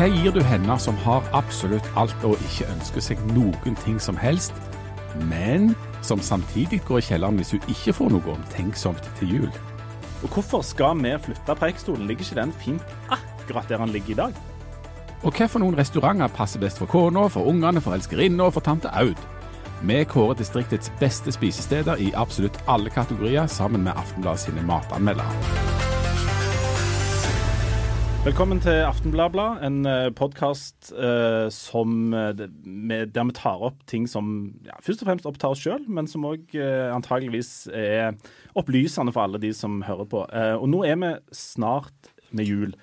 Hva gir du henne som har absolutt alt og ikke ønsker seg noen ting som helst, men som samtidig går i kjelleren hvis hun ikke får noe omtenksomt til jul? Og hvorfor skal vi flytte Preikestolen? Ligger ikke den fint akkurat der den ligger i dag? Og hva for noen restauranter passer best for kona, for ungene, for elskerinna og for tante Aud? Vi kårer distriktets beste spisesteder i absolutt alle kategorier, sammen med Aftenbladet sine matanmeldere. Velkommen til Aftenbladblad, en podkast uh, uh, der vi tar opp ting som ja, først og fremst opptar oss sjøl, men som òg uh, antageligvis er opplysende for alle de som hører på. Uh, og nå er vi snart med jul,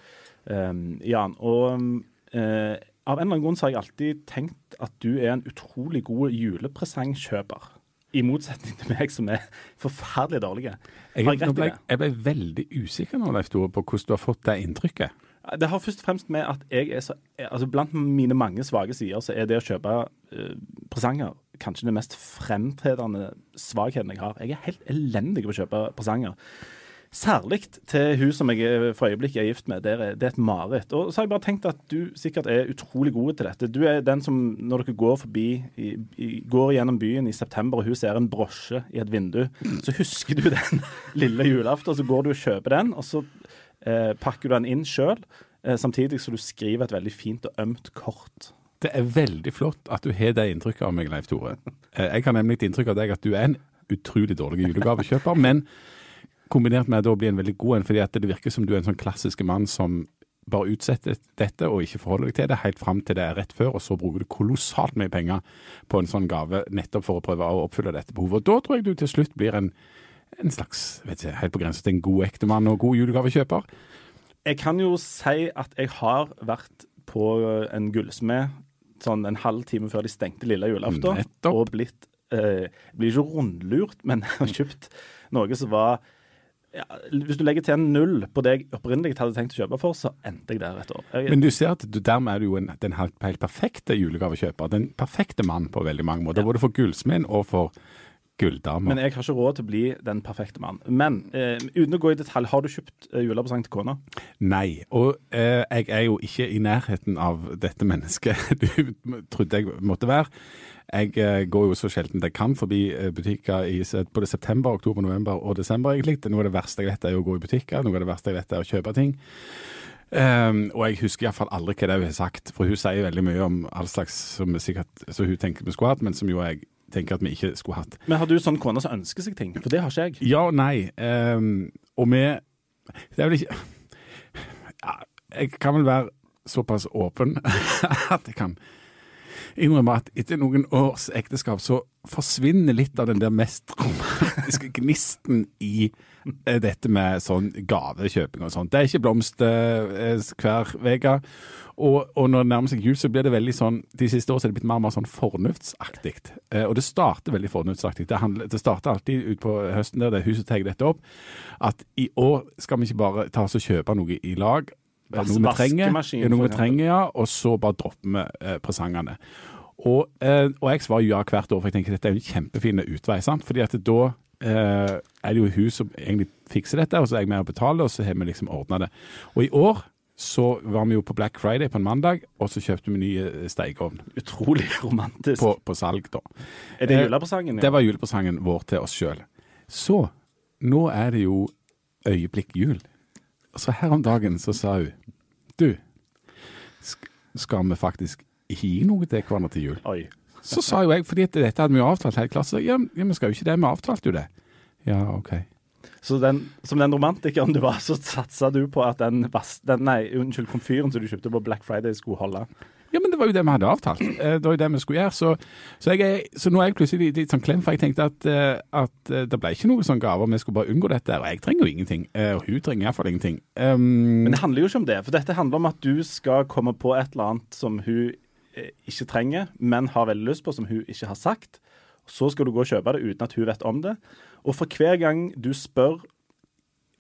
um, Jan. Og av en eller annen grunn så har jeg alltid tenkt at du er en utrolig god julepresangkjøper. I motsetning til meg, som er forferdelig dårlig. Jeg, jeg, ble, jeg ble veldig usikker nå, Leif Tore, på hvordan du har fått det inntrykket. Det har først og fremst med at jeg er så altså Blant mine mange svake sider, så er det å kjøpe uh, presanger kanskje den mest fremtredende svakheten jeg har. Jeg er helt elendig på å kjøpe presanger. Særlig til hun som jeg for øyeblikket er gift med. Det er, et mareritt. Og så har jeg bare tenkt at du sikkert er utrolig god til dette. Du er den som når dere går forbi, i, i, går gjennom byen i september, og hun ser en brosje i et vindu, så husker du den lille julaften, så går du og kjøper den, og så eh, pakker du den inn sjøl, eh, samtidig som du skriver et veldig fint og ømt kort. Det er veldig flott at du har det inntrykket av meg, Leif Tore. Eh, jeg har nemlig inntrykk av deg at du er en utrolig dårlig julegavekjøper. men kombinert med å bli en veldig god en, fordi det virker som du er en sånn klassisk mann som bare utsetter dette og ikke forholder deg til det helt fram til det er rett før, og så bruker du kolossalt mye penger på en sånn gave nettopp for å prøve å oppfylle dette behovet. Og da tror jeg du til slutt blir en, en slags, vet ikke, helt på grensen til en god ektemann og god julegavekjøper. Jeg kan jo si at jeg har vært på en gullsmed sånn en halv time før de stengte lille julaften, og blitt eh, Blir ikke rundlurt, men har kjøpt noe som var ja, hvis du legger til en null på det jeg opprinnelig hadde tenkt å kjøpe for, så endte jeg der et år. Jeg, Men du ser at du, dermed er du jo en, den helt, helt perfekte julegavekjøper. Den perfekte mann på veldig mange måter. Ja. Både for gullsmeden og for gulldamer. Men jeg har ikke råd til å bli den perfekte mann. Men eh, uten å gå i detalj, har du kjøpt eh, julepresang til kona? Nei, og eh, jeg er jo ikke i nærheten av dette mennesket du trodde jeg måtte være. Jeg eh, går jo så sjelden jeg kan forbi eh, butikker i både september, oktober, november og desember, egentlig. Noe av det verste jeg vet er å gå i butikker, noe av det verste jeg vet er å kjøpe ting. Um, og jeg husker iallfall aldri hva det er hun har sagt, for hun sier veldig mye om all slags som sikkert, som hun tenker vi skulle hatt, men som jo jeg tenker at vi ikke skulle hatt. Men har du sånn kone som ønsker seg ting? For det har ikke jeg. Ja og nei. Um, og vi Det er vel ikke ja, Jeg kan vel være såpass åpen at jeg kan innrømme at etter noen års ekteskap så forsvinner litt av den der mest romantiske gnisten i eh, dette med sånn gavekjøping og sånt. Det er ikke blomster eh, hver uke. Og, og, når det nærmer seg jul, så blir det veldig sånn De siste årene er det blitt mer og mer sånn fornuftsaktig. Eh, og det starter veldig fornuftsaktig. Det, handler, det starter alltid ut på høsten der det er huset tar dette opp. At i år skal vi ikke bare ta oss og kjøpe noe i lag. Noe vi trenger, noe vi trenger, ja, og så bare dropper vi eh, presangene. Og, eh, og, jeg svarer ja hvert år, for jeg tenker dette er en kjempefin utvei. sant? Fordi at da eh, er det jo hun som egentlig fikser dette, og så er jeg med og betaler, og så har vi liksom ordna det. Og i år så var vi jo på Black Friday på en mandag, og så kjøpte vi ny eh, stekeovn. Utrolig romantisk. På, på, salg, da. Er det julepresangen? Ja? Det var julepresangen vår til oss sjøl. Så nå er det jo øyeblikk jul. Så her om dagen så sa hun Du, skal vi faktisk gi noe til hverandre til jul? Oi. Så sa jo jeg, fordi dette hadde vi jo avtalt hele klassen, så ja, vi skal jo ikke det, vi avtalte jo det. Ja, OK. Så den, som den romantikeren du var, så satsa du på at den, den nei, unnskyld, komfyren som du kjøpte på Black Friday skulle holde? Ja, men det var jo det vi hadde avtalt. Eh, det var jo det vi skulle gjøre. Så, så, jeg, så nå er jeg plutselig litt sånn klem, for jeg tenkte at, eh, at eh, det ble ikke noe sånn gaver. Vi skulle bare unngå dette. Og jeg trenger jo ingenting. Og hun trenger iallfall ingenting. Um, men det handler jo ikke om det. For dette handler om at du skal komme på et eller annet som hun ikke trenger, men har veldig lyst på, som hun ikke har sagt. Så skal du gå og kjøpe det uten at hun vet om det. Og for hver gang du spør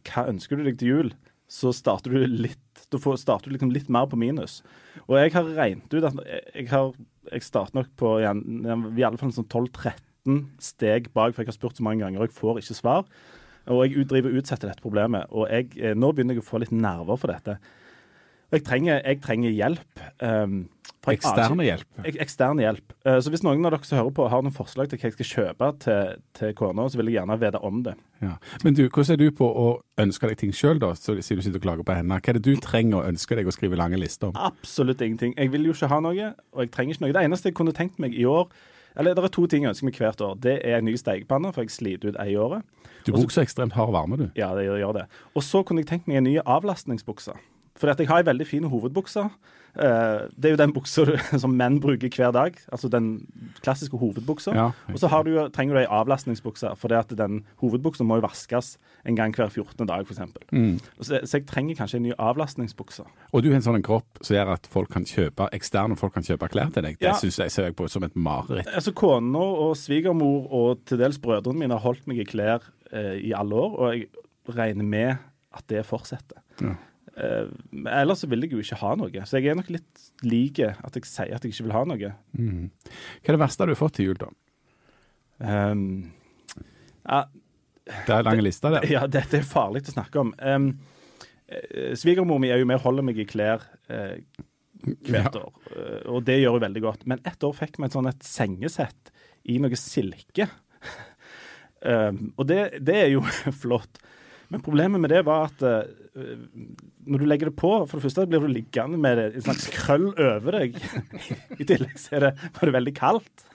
hva ønsker du deg til jul, så starter du litt får, starter liksom litt mer på minus. Og jeg har regnet ut at jeg, har, jeg starter nok på i alle fall sånn 12-13 steg bak, for jeg har spurt så mange ganger og jeg får ikke svar. Og jeg driver og utsetter dette problemet. Og jeg, eh, nå begynner jeg å få litt nerver for dette. Jeg trenger, jeg trenger hjelp. Um, for Eksterne hjelp. Ek ekstern hjelp. Uh, så hvis noen av dere som hører på har noen forslag til hva jeg skal kjøpe til, til kona, så vil jeg gjerne vite om det. Ja. Men du, hvordan er du på å ønske deg ting sjøl, da? Siden du sitter og klager på henne. Hva er det du trenger å ønske deg å skrive lange lister om? Absolutt ingenting. Jeg vil jo ikke ha noe, og jeg trenger ikke noe. Det eneste jeg kunne tenkt meg i år Eller det er to ting jeg ønsker meg hvert år. Det er en ny stekepanne, for jeg sliter ut ei i året. Du bruker så ekstremt hard varme, du. Ja, det gjør det. Og så kunne jeg tenkt meg en ny avlastningsbukse. For jeg har ei veldig fin hovedbukse. Eh, det er jo den buksa som menn bruker hver dag. Altså den klassiske hovedbuksa. Ja. Og så har du, trenger du ei avlastningsbukse, for det at den hovedbuksa må jo vaskes en gang hver 14. dag, f.eks. Mm. Så, så jeg trenger kanskje en ny avlastningsbukse. Og du har en sånn kropp som gjør at folk kan kjøpe eksterne folk kan kjøpe klær til deg. Det Ja. synes jeg ser jeg på som et mareritt. Altså Kona og svigermor og til dels brødrene mine har holdt meg i klær eh, i alle år, og jeg regner med at det fortsetter. Ja. Men ellers så vil jeg jo ikke ha noe, så jeg er nok litt lik at jeg sier at jeg ikke vil ha noe. Mm. Hva er det verste du har fått til jul, da? Um, uh, Det er lang liste, der. ja, dette er farlig å snakke om. Um, Svigermor mi er jo med og holder meg i klær eh, hvert Ja. år, eh, og det gjør hun veldig godt. Men ett år fikk vi et sånn et sengesett i noe silke. um, og det, det er jo flott. Men problemet med det var at uh, når du legger det på, for det første blir du liggende med det, en slags krøll over deg. I tillegg så er det, var det veldig kaldt.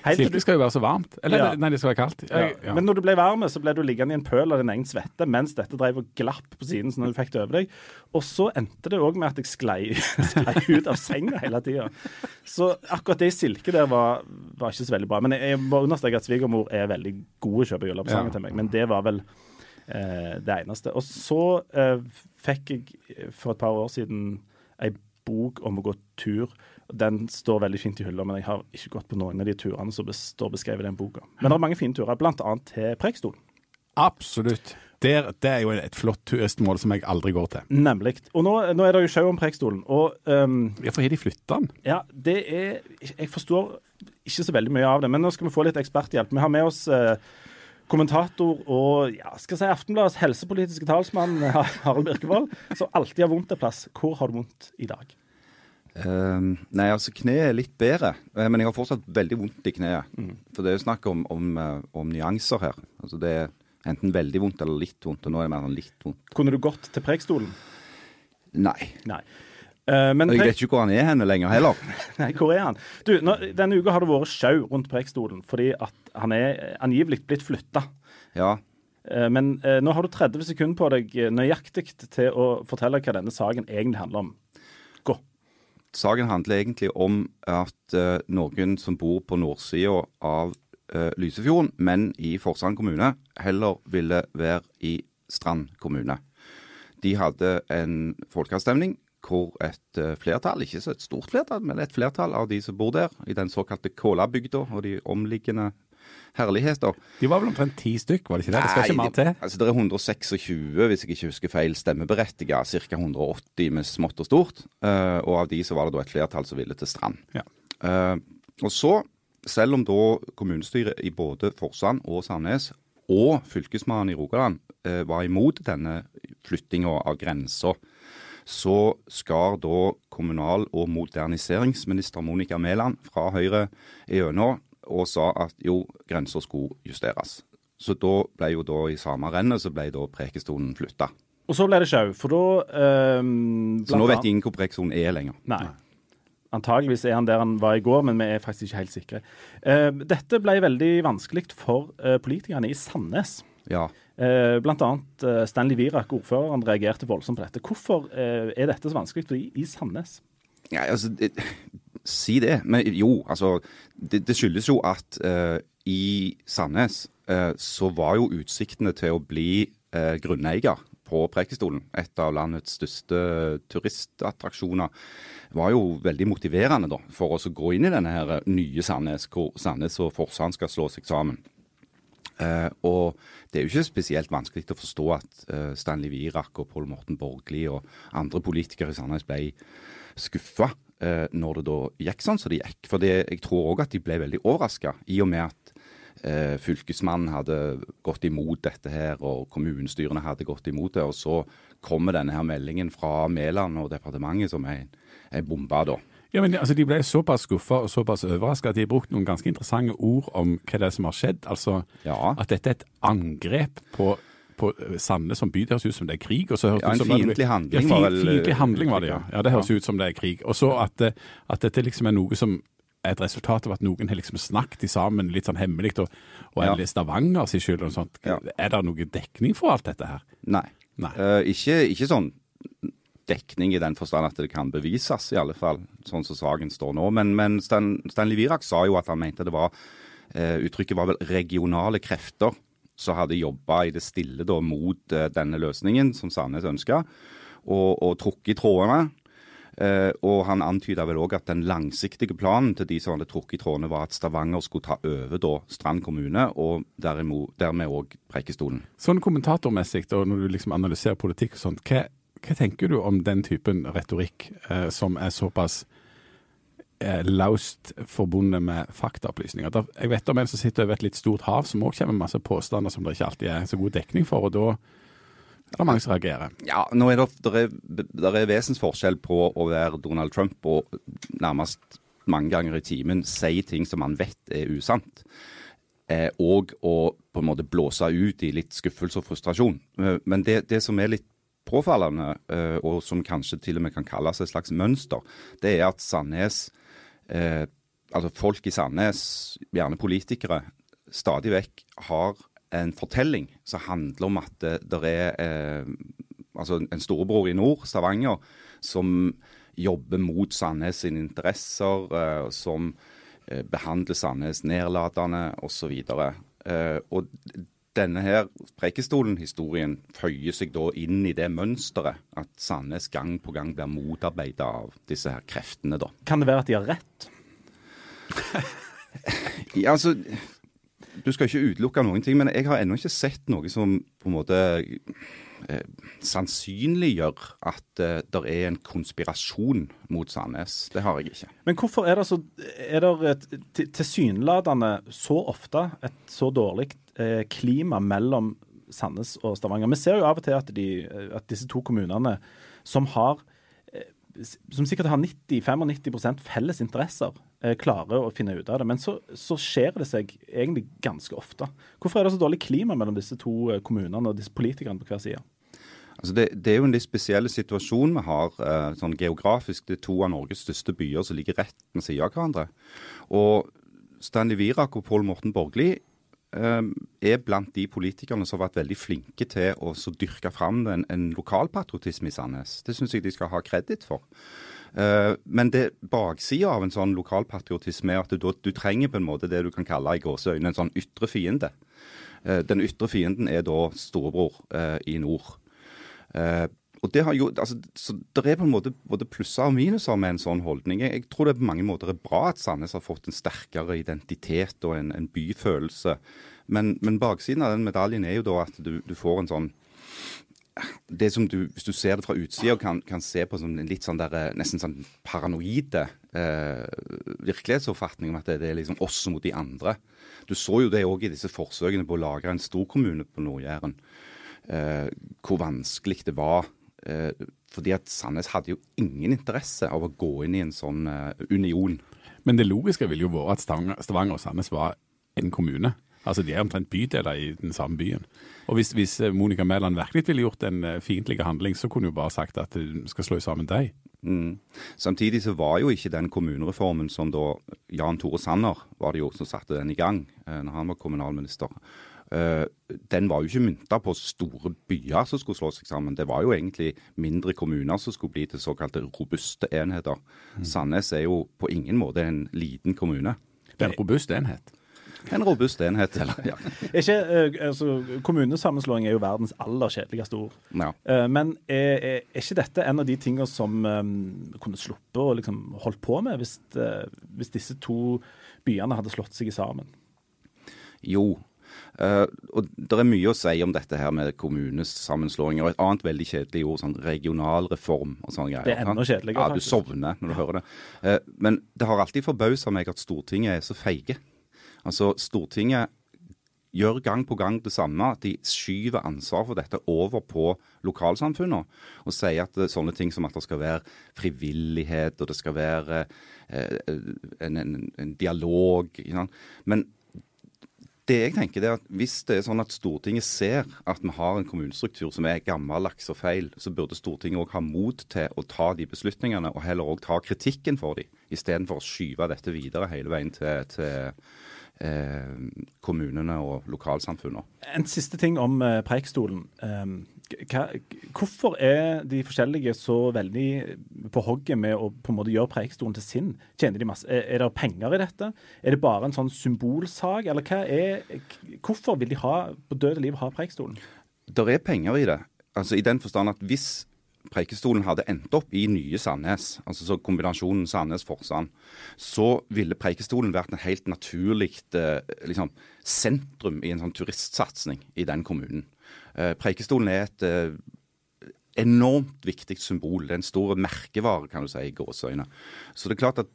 Du Silke skal jo være så varmt. Eller Ja. nei, det skal være kaldt. Jeg, ja. Men når du ble varm, så ble du liggende i en pøl av din egen svette mens dette drev og glapp på siden sånn når du fikk det over deg. Og så endte det òg med at jeg sklei, sklei ut av senga hele tida. Så akkurat det i silke der var, var ikke så veldig bra. Men jeg, jeg må understreke at svigermor er veldig god å kjøpe julepresanger Ja. til meg. Men det var vel det eneste. Og så eh, fikk jeg for et par år siden ei bok om å gå tur. Den står veldig fint i hylla, men jeg har ikke gått på noen av de turene som står beskrevet i den boka. Men det er mange fine turer, bl.a. til Preikestolen. Absolutt. Der, det er jo et flott turistmål som jeg aldri går til. Nemlig. Og nå, nå er det jo sjau om Preikestolen, og ja, Hvorfor har de flytta den? ja, det er Jeg forstår ikke så veldig mye av det, men nå skal vi få litt eksperthjelp. Vi har med oss eh, kommentator og ja, skal jeg si Aftenbladets helsepolitiske talsmann Harald Birkevold, som alltid har vondt en plass. Hvor har du vondt i dag? Um, nei, altså kneet er litt bedre, eh, men jeg har fortsatt veldig vondt i kneet. For det er jo snakk om, om, eh, om nyanser her. Altså det er enten veldig vondt eller litt vondt, og nå er det mer enn litt vondt. Kunne du gått til Preikestolen? Nei. Nei. Eh, men jeg vet ikke hvor han er henne lenger heller. Nei, hvor er han? Du, nå, Denne uka har det vært sjau rundt Preikestolen fordi at han er angivelig blitt flytta. Ja. Men eh, nå har du 30 sekunder på deg eh, nøyaktig til å fortelle hva denne saken egentlig handler om. Gå. Saken handler egentlig om at eh, noen som bor på nordsida av eh, Lysefjorden, men i Forsand kommune, heller ville være i Strand kommune. De hadde en folkeavstemning hvor et eh, flertall, ikke så et stort flertall, men et flertall av de som bor der, i den såkalte Kålabygda og de omliggende herligheter De var vel omtrent ti stykk, var det ikke det? Det skal ikke mer til. Nei, Altså, det er 126, hvis jeg ikke husker feil, stemmeberettiga. Ca. 180 med smått og stort. Uh, og av de så var det da et flertall som ville til Strand. Ja. Uh, og så, selv om da kommunestyret i både Forsand og Sandnes og fylkesmannen i Rogaland uh, var imot denne flyttinga av grensa, så skar da kommunal- og moderniseringsminister Monica Mæland fra Høyre gjennom og sa at jo, grensa skulle justeres. Så da ble jo da i samme rennet så ble da Prekestolen flytta. Og så ble det sjau, for da ehm, Så nå vet ingen hvor Prekestolen er lenger. Nei. Antageligvis er han der han var i går, men vi er faktisk ikke helt sikre. Eh, dette ble veldig vanskelig for eh, politikerne i Sandnes. Ja. Eh, blant annet eh, Stanley Virak, ordføreren, reagerte voldsomt på dette. Hvorfor eh, er dette så vanskelig for de i Sandnes? Ja, altså, det, si det. Men jo, altså Det, det skyldes jo at uh, i Sandnes uh, så var jo utsiktene til å bli uh, grunneier på Preikestolen, et av landets største turistattraksjoner, var jo veldig motiverende da, for oss å gå inn i denne her nye Sandnes, hvor Sandnes og Forsand skal slå seg sammen. Eh, og det er jo ikke spesielt vanskelig å forstå at eh, Stanley Virak og Pål Morten Borgli og andre politikere i Sandnes ble skuffa eh, når det da gikk sånn som det gikk. For det, jeg tror òg at de ble veldig overraska, i og med at fylkesmannen hadde gått imot dette her, og kommunestyrene hadde gått imot det. Og så kommer denne her meldingen fra Mæland og departementet som er en bombe, da. Ja, men altså, De ble såpass skuffa og såpass overraska at de har brukt noen ganske interessante ord om hva det er som har skjedd. Altså Ja. At dette er et angrep på, på Sandnes som by. Det høres ut som det er krig. Og så høres Ja, en fiendtlig handling Ja, var vel, Fiendtlig handling var det, ja. ja det høres ut som det er krig. Og så at, at dette liksom er noe som et resultat av at noen har liksom snakket sammen litt sånn hemmelig, og, og Ja. er Stavanger sin skyld og sånt. Ja. Er det noe dekning for alt dette her? Nei. Nei. Uh, ikke, ikke sånn dekning i den forstand at det kan bevises, i alle fall, sånn som saken står nå. Men, men Stan, Stanley Virak sa jo at han mente det var eh, Uttrykket var vel regionale krefter som hadde jobba i det stille da mot eh, denne løsningen som Sandnes ønska, og, og trukket i trådene. Eh, og han antyda vel òg at den langsiktige planen til de som hadde trukket i trådene, var at Stavanger skulle ta over da Strand kommune, og derimot, dermed òg Preikestolen. Sånn kommentatormessig, da, når du liksom analyserer politikk og sånt, hva, hva tenker du om den typen retorikk eh, som er såpass eh, laust forbundet med faktaopplysninger? Jeg vet om en som sitter over et litt stort hav, som òg kommer med masse påstander som det ikke alltid er så god dekning for, og da er det mange som reagerer. Ja, nå er det, der er, der er vesensforskjell på å være Donald Trump og nærmest mange ganger i timen si ting som man vet er usant. Eh, og å på en måte blåse ut i litt skuffelse og frustrasjon. Eh, Men det, det som er litt påfallende, eh, og som kanskje til og med kan kalles et slags mønster, det er at Sandnes eh, Altså folk i Sandnes, gjerne politikere, stadig vekk har en fortelling som handler om at det, er eh, altså en storebror i nord, Stavanger, som jobber mot Sandnes sine interesser, eh, som eh, behandler Sandnes nedlatende osv. Eh, og denne her Preikestolen-historien føyer seg da inn i det mønsteret at Sandnes gang på gang blir motarbeidet av disse her kreftene, da. Kan det være at de har rett? Ja, altså, du skal ikke utelukke noen ting, men jeg har ennå ikke sett noe som på en måte sannsynliggjør at eh, det er en konspirasjon mot Sandnes. Det har jeg ikke. Men hvorfor er det så Er det et til- tilsynelatende så ofte et så dårlig eh, klima mellom Sandnes og Stavanger? Vi ser jo av og til at, de, at disse to kommunene som har eh, som sikkert har 90-95 felles interesser, eh, klarer å finne ut av det. Men så, så skjer det seg egentlig ganske ofte. Hvorfor er det så dårlig klima mellom disse to eh, kommunene og disse politikerne på hver side? Altså det, det er jo en litt spesiell situasjon vi har eh, sånn geografisk. Det er to av Norges største byer som ligger rett ved siden av hverandre. Og Stanley Virak og Pål Morten Borgli eh, er blant de politikerne som har vært veldig flinke til å dyrke fram en, en lokalpatriotisme i Sandnes. Det syns jeg de skal ha kreditt for. Eh, men det baksida av en sånn lokalpatriotisme er at du, du trenger på en måte det du kan kalle i gåseøyne en sånn ytre fiende. Eh, den ytre fienden er da storebror eh, i nord. Og det har jo, altså, så Det er på en måte både plusser og minuser med en sånn holdning. Jeg, jeg tror det på mange måter er bra at Sandnes har fått en sterkere identitet og en, en byfølelse. Men, men baksiden av den medaljen er jo da at du, du får en sånn det som du, Hvis du ser det fra utsida, kan, kan se på som en litt sånn der, eh, nesten sånn paranoide eh, virkelighetsoppfatning om at det, det er liksom oss mot de andre. Du så jo det òg i disse forsøkene på å lage en storkommune på Nord-Jæren. Eh, hvor vanskelig det var. Eh, fordi at Sandnes hadde jo ingen interesse av å gå inn i en sånn eh, union. Men det logiske ville jo vært at Stavanger, og Sandnes var en kommune. Altså De er omtrent bydeler i den samme byen. Og Hvis, hvis eh, Monica Mæland virkelig ville gjort en uh, fiendtlig handling, så kunne hun bare sagt at hun skal slå sammen deg. Mm. Samtidig så var jo ikke den kommunereformen som da Jan Tore Sanner var det jo som satte den i gang eh, når han var kommunalminister. eh, den var jo ikke mynta på store byer som skulle slå seg sammen. Det var jo egentlig mindre kommuner som skulle bli til såkalte robuste enheter. Sandnes er jo på ingen måte en liten kommune. Det er en robust enhet. En robust enhet. Eller, ja. Ikke, eh, altså, kommunesammenslåing er jo verdens aller kjedeligste ord. Ja. Eh, Men er, er, ikke dette en av de tingene som um, kunne sluppet og liksom holdt på med hvis, eh, hvis disse to byene hadde slått seg sammen? Jo. Uh, og Det er mye å si om dette her med kommunesammenslåinger. Og et annet veldig kjedelig ord, sånn regionalreform og sånne greier. Det er enda kjedeligere, Ja, du sovner når du hører det. Uh, men det har alltid forbausa meg at Stortinget er så feige. Altså, Stortinget gjør gang på gang det samme. At de skyver ansvar for dette over på lokalsamfunnene. Og sier at sånne ting som at det skal være frivillighet, og det skal være eh, en, en, en dialog. Men det jeg tenker er at Hvis det er sånn at Stortinget ser at vi har en kommunestruktur som er gammeldags og feil, så burde Stortinget òg ha mot til å ta de beslutningene, og heller òg ta kritikken for dem, istedenfor å skyve dette videre hele veien til, til eh, kommunene og lokalsamfunnene. En siste ting om eh, Preikstolen. Hva, hvorfor er de forskjellige så veldig på hogget med å på en måte gjøre Preikstolen til sin? Tjener de masse? Er, er det penger i dette? Er det bare en sånn symbolsak? Eller hva er, hvorfor vil de ha, på døde liv ha Preikstolen? Det er penger i det. Altså I den forstand at hvis Preikestolen hadde endt opp i nye Sandnes, altså så kombinasjonen Sandnes-Forsand, så ville Preikestolen vært en helt naturlig eh, liksom, sentrum i en sånn turistsatsing i den kommunen. Eh, Preikestolen er et eh, enormt viktig symbol. Det er en stor merkevare, kan du si, i gåseøyne. Så det er klart at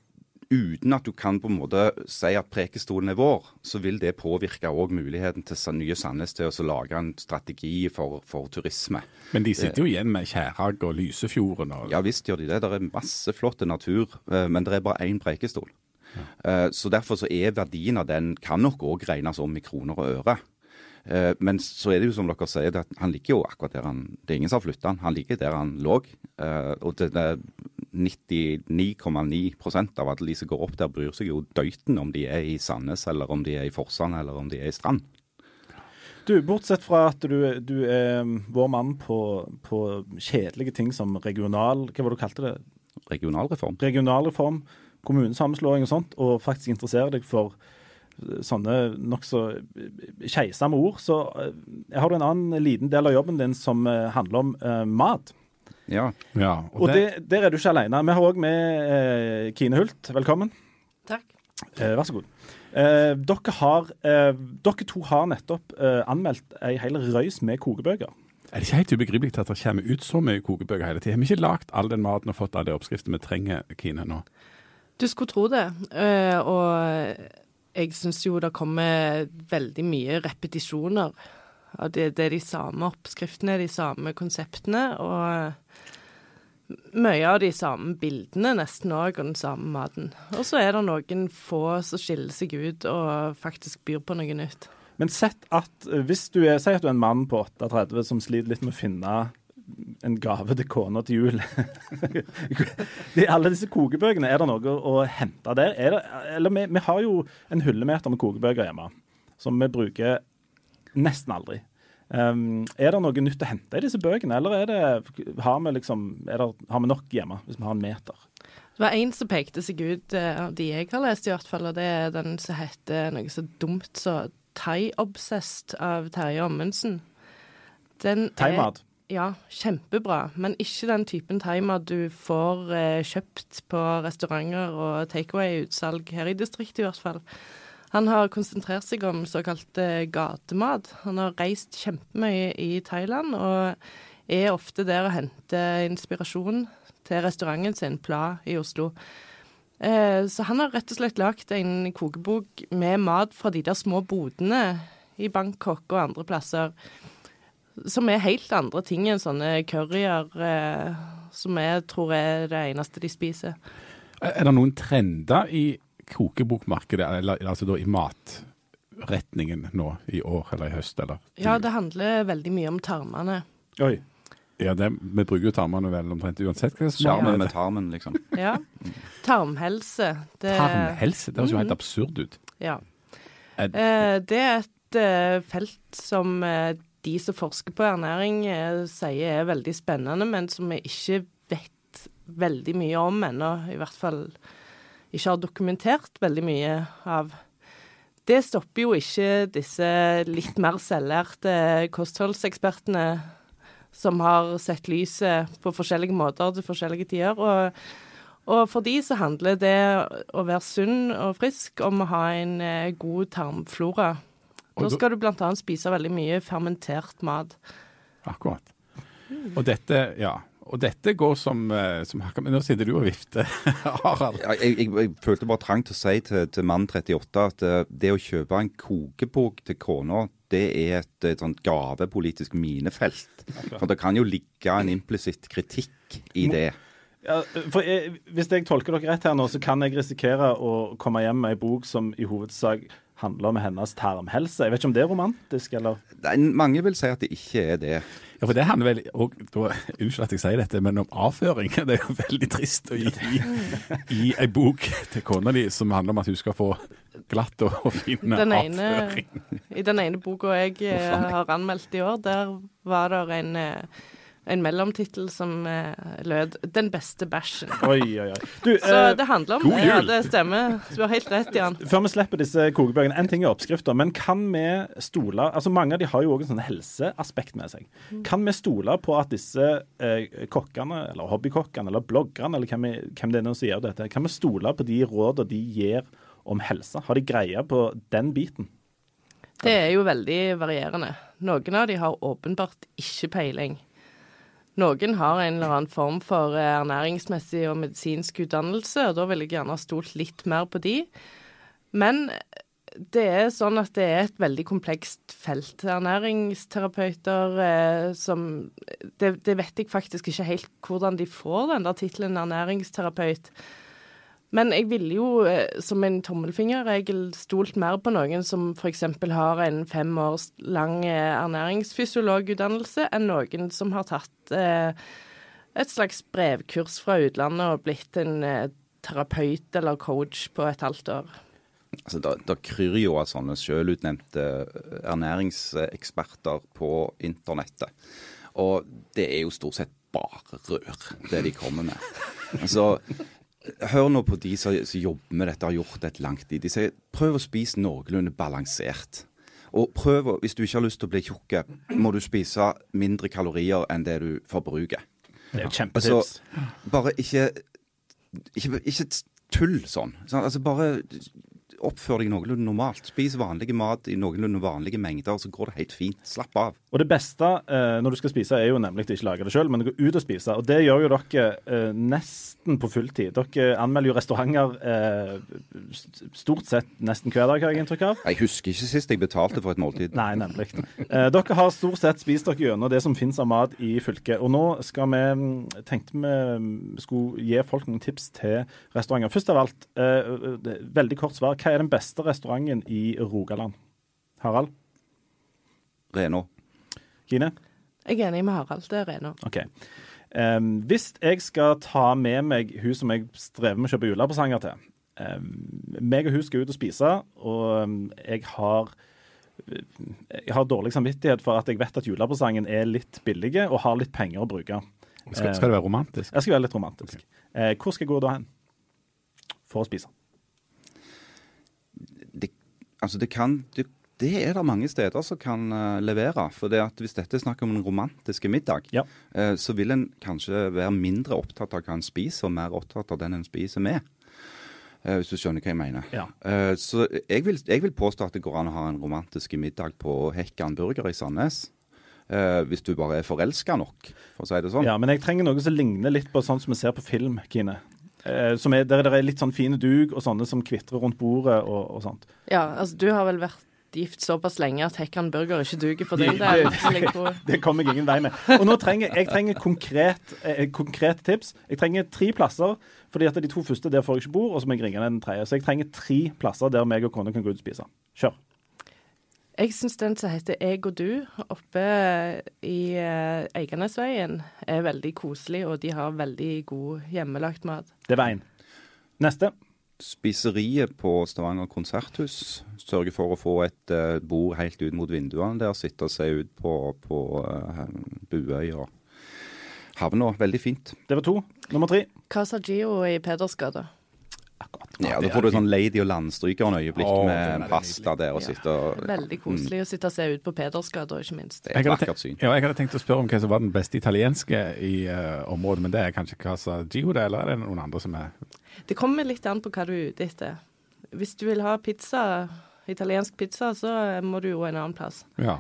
uten at du kan på en måte si at Prekestolen er vår, så vil det påvirke òg muligheten til nye Sandnes til å lage en strategi for, for, turisme. Men de sitter jo igjen med Kjærhag og Lysefjorden og Ja visst gjør de det. Det er masse flott natur, eh, men det er bare én Prekestol. Ja. Eh, så derfor så er verdien av den kan nok òg regnes om i kroner og øre. Eh, men så er det jo som dere sier, at han ligger jo akkurat der han Det er ingen som har flytta han. Han ligger der han lå. Eh, og det er 99,9% av alle de som går opp der, bryr seg jo døyten om de er i Sandnes, eller om de er i Forsand, eller om de er i Strand. Du, Bortsett fra at du, du er um, vår mann på, på, kjedelige ting som regional Hva var det du kalte det? Regionalreform. Regionalreform, kommunesammenslåing og sånt, og faktisk interesserer deg for sånne nokså keisame ord, så uh, har du en annen liten del av jobben din som uh, handler om uh, mat. Ja. ja og, og det, der er du ikke alene. Vi har òg med Kine Hult. Velkommen. Takk. vær så god. dere, har, dere to har nettopp anmeldt ei hel røys med kokebøker. Er det ikke helt ubegripelig at det kommer ut så mye kokebøker hele tida? Har vi ikke lagd all den maten og fått alle de oppskriftene vi trenger, Kine, nå? Du skulle tro det. og jeg syns jo det kommer veldig mye repetisjoner. Det, det, er de samme oppskriftene, de samme konseptene. Og mye av de samme bildene nesten òg, og den samme maten. Og så er det noen få som skiller seg ut og faktisk byr på noe nytt. Men sett at hvis du er, sier at du er en mann på 38 som sliter litt med å finne en gave til kona til jul. De, alle disse kokebøkene, er det noe å hente der? Det, eller vi, vi, har jo en hyllemeter med kokebøker hjemme, som vi bruker nesten aldri. Um, er det noe nytt å hente i disse bøkene, eller det, har, vi liksom, det, har, vi nok hjemme, hvis vi har en meter? Det var én som pekte seg ut eh, av de jeg har lest, i hvert fall, og det er den som heter noe så dumt så Thai-obsessed av Terje Ommundsen. Thaimat? Ja, kjempebra. Men ikke den typen timer du får eh, kjøpt på restauranter og takeaway-utsalg her i distriktet, i hvert fall. Han har konsentrert seg om såkalt eh, gatemat. Han har reist kjempemye i Thailand og er ofte der og henter inspirasjon til restauranten sin, Pla, i Oslo. Eh, så han har rett og slett lagd en kokebok med mat fra de der små bodene i Bangkok og andre plasser som er helt andre ting enn sånne curryer, eh, som jeg tror er det eneste de spiser. Er det noen trender i kokebokmarkedet, eller altså da i matretningen nå i år eller i høst? Eller? Ja, det handler veldig mye om tarmene. Oi. Ja, det, Vi bruker jo tarmene vel omtrent uansett hva som Sjarmen med tarmen, liksom. Ja. Tarmhelse. Det, Tarmhelse? Det høres jo helt mm. absurd ut. Ja. Eh, det er et eh, felt som eh, de som forsker på ernæring, eh, sier er veldig spennende, men som vi ikke vet veldig mye om ennå. I hvert fall ikke har dokumentert veldig mye av. Det stopper jo ikke disse litt mer selvlærte kostholdsekspertene som har sett lyset på forskjellige måter til forskjellige tider. Og, og for de så handler det å være sunn og frisk om å ha en eh, god tarmflora. Da skal du bl.a. spise veldig mye fermentert mat. Akkurat. Og dette, ja. Og dette går som, eh, som hakka Men nå sitter du og vifter, Harald. Jeg, jeg, jeg følte bare trang til å si til, til mann 38 at eh, det å kjøpe en kokebok til kona, det er et, et sånt gavepolitisk minefelt. For det kan jo ligge en implisitt kritikk i det. Ja, for jeg, Hvis jeg tolker dere rett her nå, så kan jeg risikere å komme hjem med ei bok som i hovedsak handler om hennes tarmhelse. Jeg vet ikke om det er romantisk, eller? Nei, mange vil si at det ikke er det. Ja, for det handler vel og, da, Unnskyld at jeg sier dette, men om avføring. Det er jo veldig trist å gi, gi ei bok til kona di som handler om at hun skal få glatt og, og fin avføring. I den ene boka jeg eh, har anmeldt i år, der var det en, eh, en mellomtittel som eh, lød 'Den beste bæsjen'. Oi, oi, oi. Du, Så eh, det handler om god jul. Ja, det stemmer. Du har helt rett, Jan. Før vi slipper disse kokebøkene, en ting er oppskrifter, men kan vi stole altså Mange av de har jo òg en sånn helseaspekt med seg. Kan vi stole på at disse eh, kokkene, eller hobbykokkene, eller bloggerne, eller hvem, vi- hvem det er som gjør dette, kan vi stole på de rådene de gir om helse? Har de greie på den biten? Det er jo veldig varierende. Noen av de har åpenbart ikke peiling. Noen har en eller annen form for eh, ernæringsmessig og medisinsk utdannelse, og da vil jeg gjerne ha stolt litt mer på de. Men det er sånn at det er et veldig komplekst felt. Ernæringsterapeuter eh, som det, det vet jeg faktisk ikke helt hvordan de får den der tittelen ernæringsterapeut. Men jeg ville jo eh, som en tommelfingerregel stolt mer på noen som f.eks. har en fem års lang eh, ernæringsfysiologutdannelse, enn noen som har tatt eh, et slags brevkurs fra utlandet og blitt en eh, terapeut eller coach på et halvt år. Altså, da, da kryr jo av sånne selvutnevnte ernæringseksperter på internettet. Og det er jo stort sett bare rør, det de kommer med. Altså, Hør nå på de som, som jobber med dette og har gjort det et langt tid. De sier prøv å spise noenlunde balansert. Og prøv, å- hvis du ikke har lyst til å bli tjukk, må du spise mindre kalorier enn det du forbruker. Det er jo Altså, kjempetips. bare ikke, ikke Ikke tull sånn. sånn. Altså Bare oppfør deg noenlunde normalt. Spis vanlig mat i noenlunde vanlige mengder, så går det helt fint. Slapp av. Og det beste eh, når du skal spise, er jo nemlig ikke lage det sjøl, men gå ut og spise. Og det gjør jo dere eh, nesten på fulltid. Dere anmelder jo restauranter eh, stort sett nesten hver dag, har jeg inntrykk av. Jeg husker ikke sist jeg betalte for et måltid. Nei, nemlig. Eh, dere har stort sett spist dere gjennom det som finnes av mat i fylket. Og nå skal vi, mm, tenkte vi mm, skulle gi folk noen tips til restauranter. Først av alt, eh, veldig kort svar. Hva er den beste restauranten i Rogaland? Harald? Reno. Kine? Jeg er enig med Harald, det er Rena. OK. Um, hvis jeg skal ta med meg hun som jeg strever med å kjøpe julepresanger til um, meg og hun skal ut og spise, og um, jeg har jeg har dårlig samvittighet for at jeg vet at julepresangen er litt billig og har litt penger å bruke. Skal, skal det være romantisk? Jeg skal være litt romantisk. Okay. hvor skal jeg gå da hen for å spise? Altså det kan det, det er det mange steder som kan uh, levere. For det at hvis dette er snakk om en romantisk middag, Ja. uh, så vil en kanskje være mindre opptatt av hva en spiser, og mer opptatt av den en spiser med. Uh, hvis du skjønner hva jeg mener. Ja. Så jeg vil, jeg vil påstå at det går an å ha en romantisk middag på Hekkan burger i Sandnes. Hvis du bare er forelska nok, for å si det sånn. Ja, men jeg trenger noe som ligner litt på sånn som vi ser på film, Kine. Eh, som er, der det er litt sånn fine dug og sånne som kvitrer rundt bordet og, og sånt. Ja, altså du har vel vært gift såpass lenge at Hekkan burger ikke duger for din Det- del. Det kommer jeg ingen vei med. Og nå trenger jeg trenger konkret, eh, konkret tips. Jeg trenger tre plasser, fordi at de to første der får jeg ikke bord, og så må jeg ringe den tredje. Så jeg trenger tre plasser der meg og kona kan gå ut og spise. Kjør. Jeg syns den som heter Jeg og du, oppe i eh, Eiganesveien, er veldig koselig, og de har veldig god hjemmelagt mat. Det var én. Neste. Spiseriet på Stavanger konserthus sørger for å få et uh, bord helt ut mot vinduene der, sitte og se ut på, på uh, Buøy og havna. Veldig fint. Det var to. Nummer tre. Casa Gio i Pedersgata. Ja, Da får du sånn Lady og landstrykeren-øyeblikk er med pasta der og Ja. sitte og Veldig koselig å sitte og se ut på Pedersgata, ikke minst. Det er et vakkert syn. ja, jeg hadde tenkt å spørre om hva som var den beste italienske i uh, området, men det er kanskje Casa Gio, det, eller er det noen andre som er Det kommer litt an på hva du er ute etter. Hvis du vil ha pizza, italiensk pizza, så må du jo en annen plass. Ja.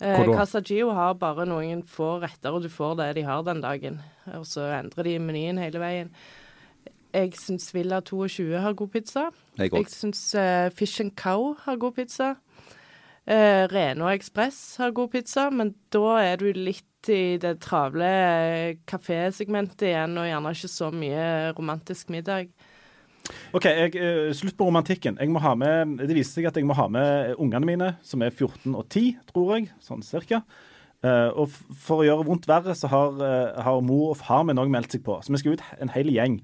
Eh, Casa Gio har bare noen få retter, og du får det de har den dagen. Og så endrer de menyen hele veien. Jeg syns Villa 22 har god pizza. Jeg Jeg syns uh, Fish and Cow har god pizza. Uh, Reno Ekspress har god pizza, men da er du litt i det travle eh, kafésegmentet igjen, og gjerne ikke så mye romantisk middag. OK, jeg, slutt på romantikken. Jeg må ha med, det viser seg at jeg må ha med ungene mine, som er 14 og 10, tror jeg. Sånn cirka. Eh, og for å gjøre vondt verre, så har, har mor og far min òg meldt seg på. Så vi skal ut en hel gjeng.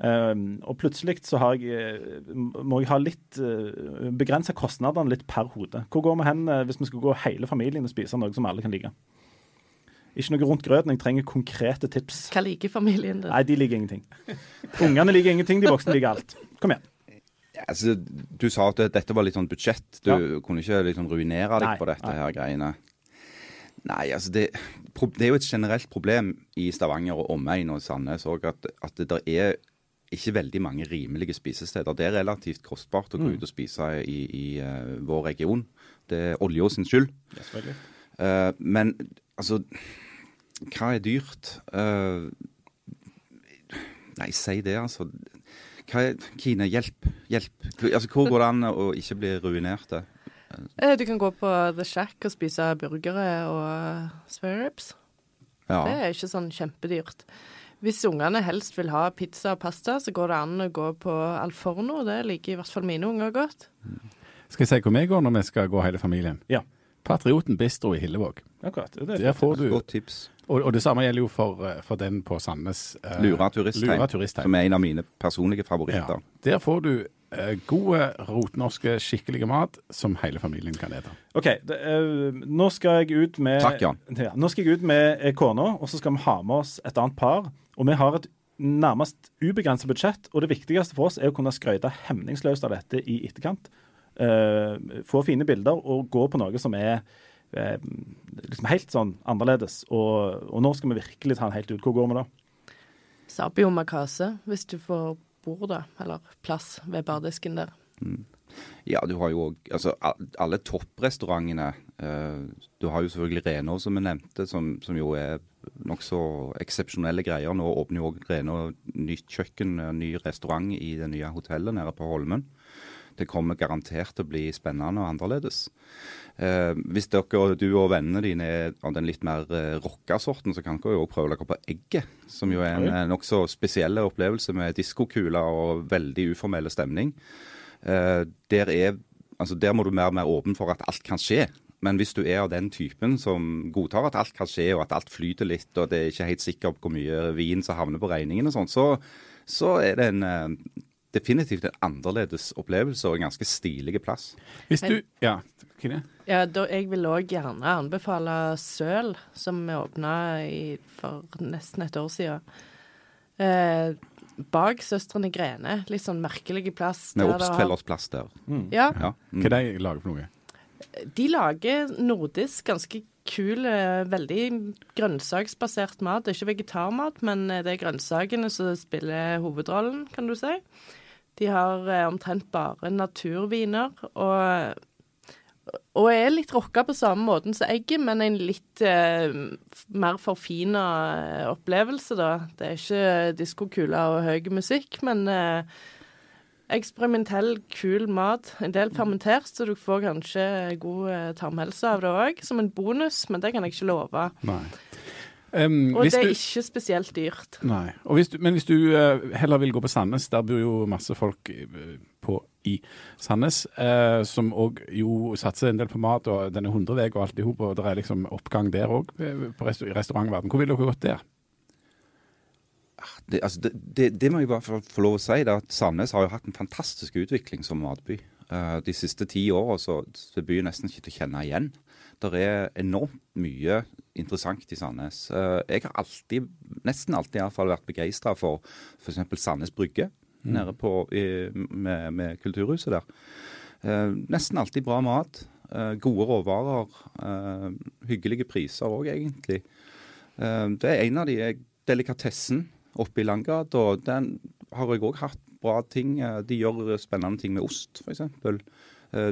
Eh, og plutselig så har jeg, eh, må jeg ha litt uh, begrensa kostnadene litt per hode. Hvor går vi hen eh, hvis vi skal gå hele familien og spise noe som alle kan like? Ikke noe rundt grøten, jeg trenger konkrete tips. Hva liker familien din? Nei, de liker ingenting. Ungene liker ingenting, de voksne liker alt. Kom igjen. Altså, du sa at dette var litt sånn budsjett. Du Ja. kunne ikke liksom ruinere deg Nei, på dette nei. her greiene. Nei, altså det, det er jo et generelt problem i Stavanger og omegn og Sandnes òg at, at det der er ikke veldig mange rimelige spisesteder. Det er relativt kostbart å gå ut og spise i, i eh, vår region. Det er olja sin skyld. Eh, men altså Hva er dyrt? Uh, nei, si det, altså. Hva er, Kine, hjelp. Hjelp. Altså, hvor går det an å ikke bli ruinert? Eh, Du kan gå på The Shack og spise burgere og spare ribs. Ja. Det er ikke sånn kjempedyrt. Hvis ungene helst vil ha pizza og pasta, så går det an å gå på Alforno. Det liker i hvert fall mine unger godt. Skal jeg si hvor vi går når vi skal gå hele familien? Ja. Patrioten Bistro i Hillevåg. Akkurat. Det er Der får du, Godt tips. og, og det samme gjelder jo for, eh, for den på Sandnes. eh, Lura turistheim, Lura turistheim. som er en av mine personlige Ja. Der får du eh, gode, rotnorske, skikkelige mat som hele familien kan ete. OK, det, eh, nå skal jeg ut med Takk, Jan. Ja, nå skal jeg ut med eh, kona, og så skal vi ha med oss et annet par. Og vi har et nærmest ubegrenset budsjett, og det viktigste for oss er å kunne skryte hemningsløst av dette i etterkant. Uh, få fine bilder og gå på noe som er uh, liksom helt sånn annerledes. Og, og nå skal vi virkelig ta den helt ut. Hvor går vi da? Sabio Makase, hvis du får bord, da. Eller plass ved bardisken der. Ja, du har jo òg altså, alle topprestaurantene. Uh, du har jo selvfølgelig Renå, som vi nevnte, som, som jo er nokså eksepsjonelle greier. Nå åpner jo òg Renå nytt kjøkken, eh, ny restaurant i det nye hotellet nede på Holmen. Det kommer garantert til å bli spennende og annerledes. Eh, hvis dere, du og vennene dine er av den litt mer eh, rocka sorten, så kan dere jo prøve dere på Egget. Som jo er en eh, nokså spesiell opplevelse med diskokuler og veldig uformell stemning. Eh, der, er, altså der må du og mer åpen for at alt kan skje. Men hvis du er av den typen som godtar at alt kan skje, og at alt flyter litt, og det er ikke helt sikkert hvor mye vin som havner på regningen og sånn, så, så er det en eh, definitivt en annerledes opplevelse og en ganske stilig plass. Hvis du Ja, Kine? Ja, da, jeg vil òg gjerne anbefale Søl, som vi åpna for nesten et år siden. Eh, bak Søstrene Grene. Litt sånn merkelig plass. Med det Obstfellers plass der. Ja, Ja. Mm. Hva de lager for noe? De lager nordisk, ganske kul, eh, veldig grønnsaksbasert mat. Det er ikke vegetarmat, men eh, det er grønnsakene som spiller hovedrollen, kan du si. De har eh, omtrent bare naturviner, og, og er litt rocka på samme måten som egget, men en litt eh, mer forfina opplevelse, da. Det er ikke diskokuler og høy musikk, men eh, eksperimentell, kul mat. En del fermentert, så du får kanskje god eh, tarmhelse av det òg, som en bonus, men det kan jeg ikke love. Nei. Um, Og det er du, ikke spesielt dyrt. nei. Og hvis du, men hvis du uh, heller vil gå på Sandnes, der bor jo masse folk eh, på i Sandnes, uh, som òg jo satser en del på mat, og denne hundreveg og alt i hop, og det er liksom oppgang der òg, i restaurantverden. Hvor ville dere gått der? Det, altså, det, det, det må jeg i hvert fall få lov å si, da, at Sandnes har jo hatt en fantastisk utvikling som matby. Uh, de siste ti åra så så er byen nesten ikke til å kjenne igjen. Det er enormt mye interessant i Sandnes. Uh, jeg har alltid, nesten alltid i hvert fall, vært begeistra for f.eks. Sandnes Brygge nede på, i, med, med Kulturhuset der. Uh, nesten alltid bra mat. gode råvarer. hyggelige priser òg, egentlig. Det er en av de delikatessen oppe i Langgata. og Den har jeg òg hatt bra ting. Eh, De gjør spennende ting med ost, f.eks.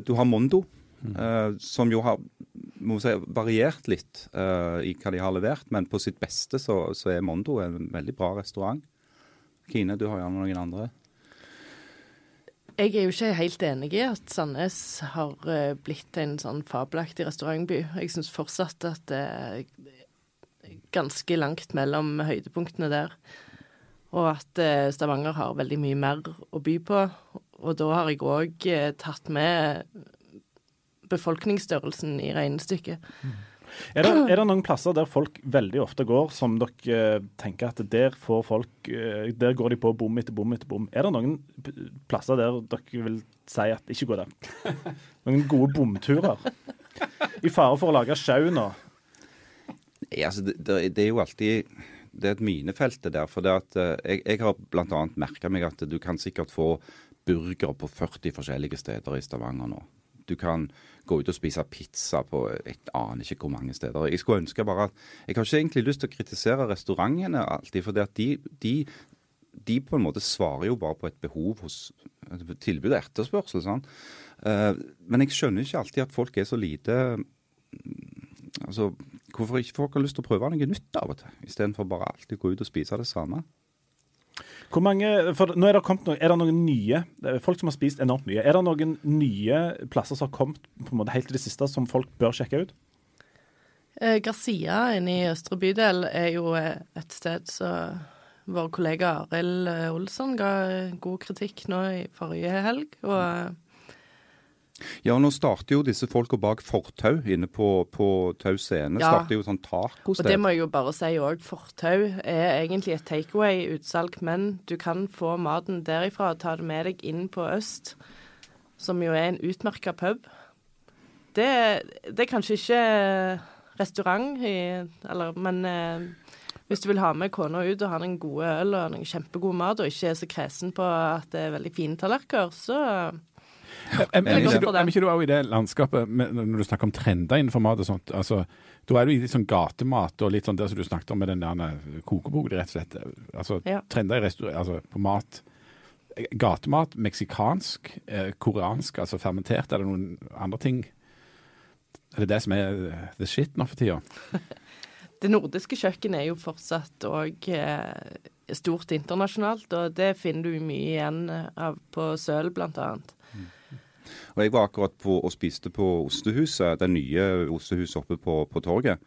Du har Mondo eh, som jo har må si, variert litt eh, i hva de har levert. Men på sitt beste så, så er Mondo en veldig bra restaurant. Kine, du har gjerne noen andre? Jeg er jo ikke helt enig i at Sandnes har eh, blitt en sånn fabelaktig restaurantby. Jeg syns fortsatt at det er ganske langt mellom høydepunktene der. Og at eh, Stavanger har veldig mye mer å by på. Og da har jeg òg tatt med befolkningsstørrelsen i regnestykket. Er det, er det noen plasser der folk veldig ofte går, som dere eh, tenker at der får folk eh, Der går de på bom etter bom etter bom. Er det noen plasser der dere vil si at ikke gå der? Noen gode bomturer? I fare for å lage sjau nå. Ja, altså, det, det, det er jo alltid det er et minefelt det der. For det at, eh, jeg, jeg har bl.a. merka meg at du kan sikkert få burger på 40 forskjellige steder i Stavanger nå. Du kan gå ut og spise pizza på jeg aner ikke hvor mange steder. Jeg skulle ønske bare at Jeg har ikke egentlig lyst til å kritisere restaurantene alltid, for det at de, de, de på en måte svarer jo bare på et behov hos tilbud og etterspørsel. Sånn. Men jeg skjønner ikke alltid at folk er så lite Altså, Hvorfor ikke folk har lyst til å prøve noe nytt av og til, istedenfor bare alltid gå ut og spise det samme. Hvor mange, for nå Er det kommet noen, er det noen nye det er folk som har spist enormt mye? Er det noen nye plasser som har kommet på en måte helt til det siste, som folk bør sjekke ut? Eh, Garcia inne i Østre bydel er jo eh, et sted som vår kollega Arild eh, Olsson ga eh, god kritikk nå i forrige helg. Og eh, Ja, og nå starter jo disse folka bak fortau inne på, på Tau scene. Ja. starter jo sånn Og det må jeg jo bare si òg. Fortau er egentlig et takeaway-utsalg, men du kan få maten derifra og ta det med deg inn på Øst, som jo er en utmerka pub. Det, det er kanskje ikke restaurant, i, eller, men eh, hvis du vil ha med kona ut og ha noen gode øl og noen kjempegod mat, og ikke er så kresen på at det er veldig fine tallerkener, så Er, er, Men- ikke du, er i det landskapet når du snakker om trender innenfor mat og sånt? altså, Da er du i litt sånn gatemat og litt sånn det som du snakket om med den der kokeboken, rett og slett. Altså Ja. trender altså, på mat. Gatemat, meksikansk, eh, koreansk, altså fermentert. Er det noen andre ting? Er det det som er eh, the shit nå for tida? Det nordiske kjøkkenet er jo fortsatt òg eh, stort internasjonalt, og det finner du mye igjen eh, av på Søl, blant annet. Og Jeg var akkurat på og spiste på Ostehuset, det nye Ostehuset oppe på, på torget.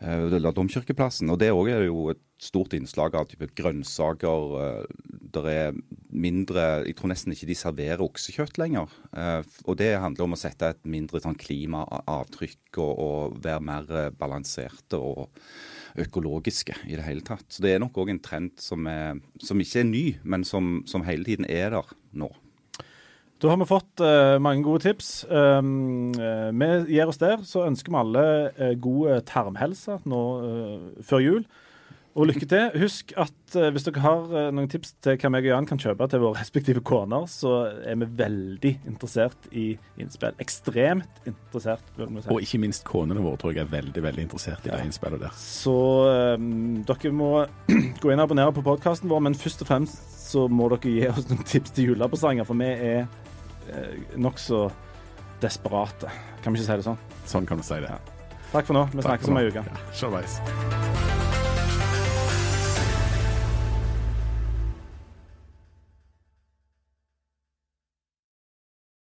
eh, eller Domkirkeplassen. Og det òg er jo et stort innslag av type grønnsaker. eh, Der er mindre Jeg tror nesten ikke de serverer oksekjøtt lenger. Eh, Og det handler om å sette et mindre sånn klimaavtrykk og, og være mer eh, balanserte og økologiske i det hele tatt. Så det er nok òg en trend som, er, som ikke er ny, men som, som hele tiden er der nå. Da har vi fått uh, mange gode tips. Um, uh, vi gir oss der. Så ønsker vi alle uh, god tarmhelse nå før jul. Og lykke til. Husk at hvis dere har noen tips til hva meg og Jan kan kjøpe til våre respektive koner, så er vi veldig interessert i innspill. Ekstremt interessert. Og ikke minst konene våre tror jeg er veldig veldig interessert i det innspillet der. Så um, dere må gå inn og abonnere på podkasten vår, men først og fremst så må dere gi oss noen tips til julepresanger, for vi er nokså desperate. Kan vi ikke si det sånn? Sånn kan vi si det. Ja. Takk for nå. Vi snakkes om ei uke. Ja.